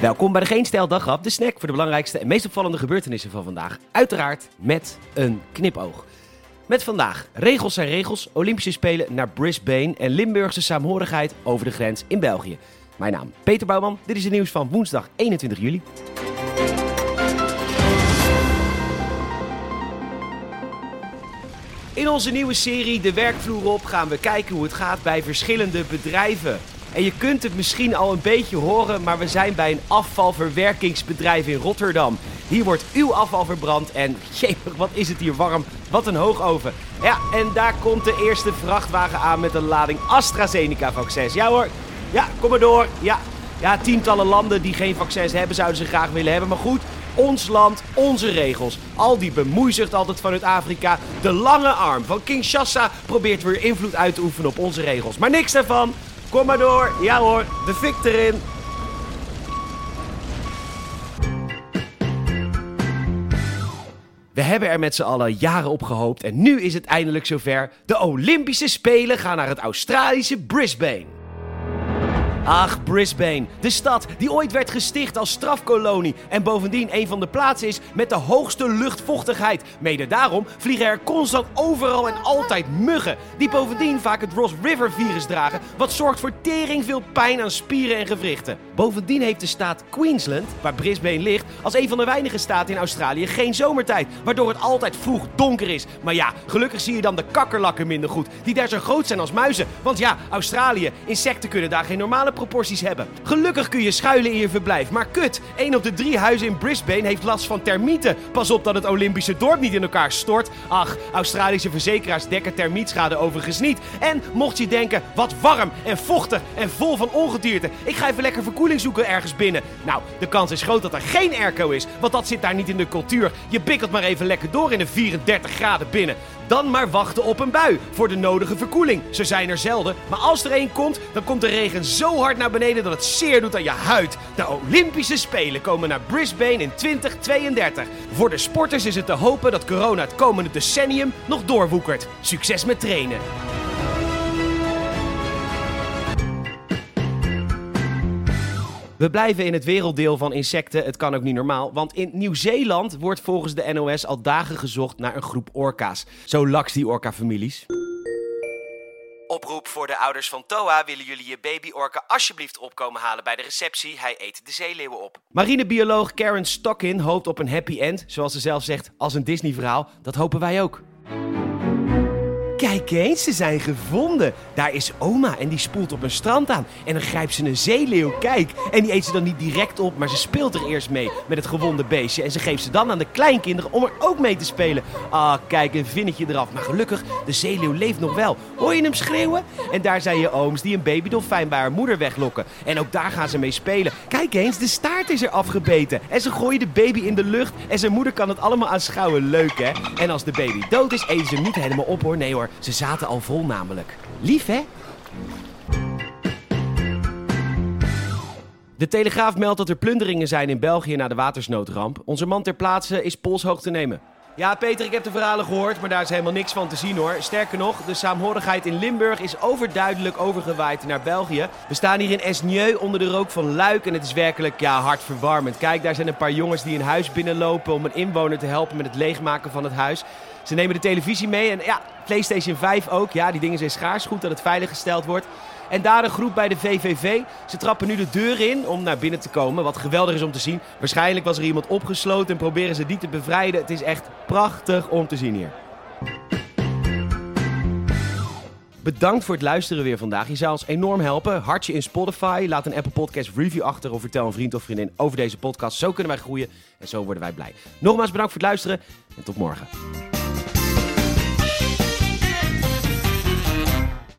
Welkom bij de Geen Stijl Daggrap, de snack voor de belangrijkste en meest opvallende gebeurtenissen van vandaag. Uiteraard met een knipoog. Met vandaag regels zijn regels, Olympische Spelen naar Brisbane en Limburgse saamhorigheid over de grens in België. Mijn naam Peter Bouwman, dit is het nieuws van woensdag 21 juli. In onze nieuwe serie De Werkvloer op gaan we kijken hoe het gaat bij verschillende bedrijven. En je kunt het misschien al een beetje horen, maar we zijn bij een afvalverwerkingsbedrijf in Rotterdam. Hier wordt uw afval verbrand en jepig, wat is het hier warm. Wat een hoogoven. Ja, en daar komt de eerste vrachtwagen aan met een lading AstraZeneca-vaccins. Ja hoor, ja, kom maar door. Ja, ja, tientallen landen die geen vaccins hebben, zouden ze graag willen hebben. Maar goed, ons land, onze regels. Al die bemoeizucht altijd vanuit Afrika. De lange arm van Kinshasa probeert weer invloed uit te oefenen op onze regels. Maar niks daarvan. Kom maar door. Ja hoor, de fik erin. We hebben er met z'n allen jaren op gehoopt en nu is het eindelijk zover. De Olympische Spelen gaan naar het Australische Brisbane. Ach, Brisbane. De stad die ooit werd gesticht als strafkolonie en bovendien een van de plaatsen is met de hoogste luchtvochtigheid. Mede daarom vliegen er constant overal en altijd muggen, die bovendien vaak het Ross River virus dragen, wat zorgt voor tering veel pijn aan spieren en gewrichten. Bovendien heeft de staat Queensland, waar Brisbane ligt, als een van de weinige staten in Australië geen zomertijd, waardoor het altijd vroeg donker is. Maar ja, gelukkig zie je dan de kakkerlakken minder goed, die daar zo groot zijn als muizen. Want ja, Australië, insecten kunnen daar geen normale proporties hebben. Gelukkig kun je schuilen in je verblijf, maar kut, één op de drie huizen in Brisbane heeft last van termieten. Pas op dat het Olympische dorp niet in elkaar stort. Ach, Australische verzekeraars dekken termietschade overigens niet. En mocht je denken, wat warm en vochtig en vol van ongedierte, ik ga even lekker zoeken ergens binnen. Nou, de kans is groot dat er geen airco is, want dat zit daar niet in de cultuur. Je bikkelt maar even lekker door in de 34 graden binnen. Dan maar wachten op een bui voor de nodige verkoeling. Ze zijn er zelden, maar als er één komt, dan komt de regen zo hard naar beneden dat het zeer doet aan je huid. De Olympische Spelen komen naar Brisbane in 2032. Voor de sporters is het te hopen dat corona het komende decennium nog doorwoekert. Succes met trainen. We blijven in het werelddeel van insecten. Het kan ook niet normaal. Want in Nieuw-Zeeland wordt volgens de NOS al dagen gezocht naar een groep orka's. Zo laks die orka-families. Oproep voor de ouders van Toa. Willen jullie je baby-orka alsjeblieft opkomen halen bij de receptie? Hij eet de zeeleeuwen op. Marinebioloog Karen Stockin hoopt op een happy end. Zoals ze zelf zegt, als een Disney-verhaal. Dat hopen wij ook. Kijk eens, ze zijn gevonden. Daar is oma en die spoelt op een strand aan. En dan grijpt ze een zeeleeuw, kijk. En die eet ze dan niet direct op, maar ze speelt er eerst mee met het gewonde beestje. En ze geeft ze dan aan de kleinkinderen om er ook mee te spelen. Ah, kijk, een vinnetje eraf. Maar gelukkig, de zeeleeuw leeft nog wel. Hoor je hem schreeuwen? En daar zijn je ooms die een babydolfijn bij haar moeder weglokken. En ook daar gaan ze mee spelen. Kijk eens, de staart is er afgebeten. En ze gooien de baby in de lucht. En zijn moeder kan het allemaal aanschouwen. Leuk, hè? En als de baby dood is, eten ze hem niet helemaal op, hoor. Nee hoor. Ze zaten al vol namelijk. Lief, hè? De Telegraaf meldt dat er plunderingen zijn in België na de watersnoodramp. Onze man ter plaatse is polshoog te nemen. Ja, Peter, ik heb de verhalen gehoord, maar daar is helemaal niks van te zien hoor. Sterker nog, de saamhorigheid in Limburg is overduidelijk overgewaaid naar België. We staan hier in Esnieu onder de rook van Luik en het is werkelijk ja, hartverwarmend. Kijk, daar zijn een paar jongens die een huis binnenlopen om een inwoner te helpen met het leegmaken van het huis. Ze nemen de televisie mee en ja, PlayStation 5 ook. Ja, die dingen zijn schaars. Goed dat het veilig gesteld wordt. En daar een groep bij de VVV. Ze trappen nu de deur in om naar binnen te komen. Wat geweldig is om te zien. Waarschijnlijk was er iemand opgesloten en proberen ze die te bevrijden. Het is echt prachtig om te zien hier. Bedankt voor het luisteren weer vandaag. Je zou ons enorm helpen. Hartje in Spotify. Laat een Apple Podcast review achter of vertel een vriend of vriendin over deze podcast. Zo kunnen wij groeien en zo worden wij blij. Nogmaals bedankt voor het luisteren en tot morgen.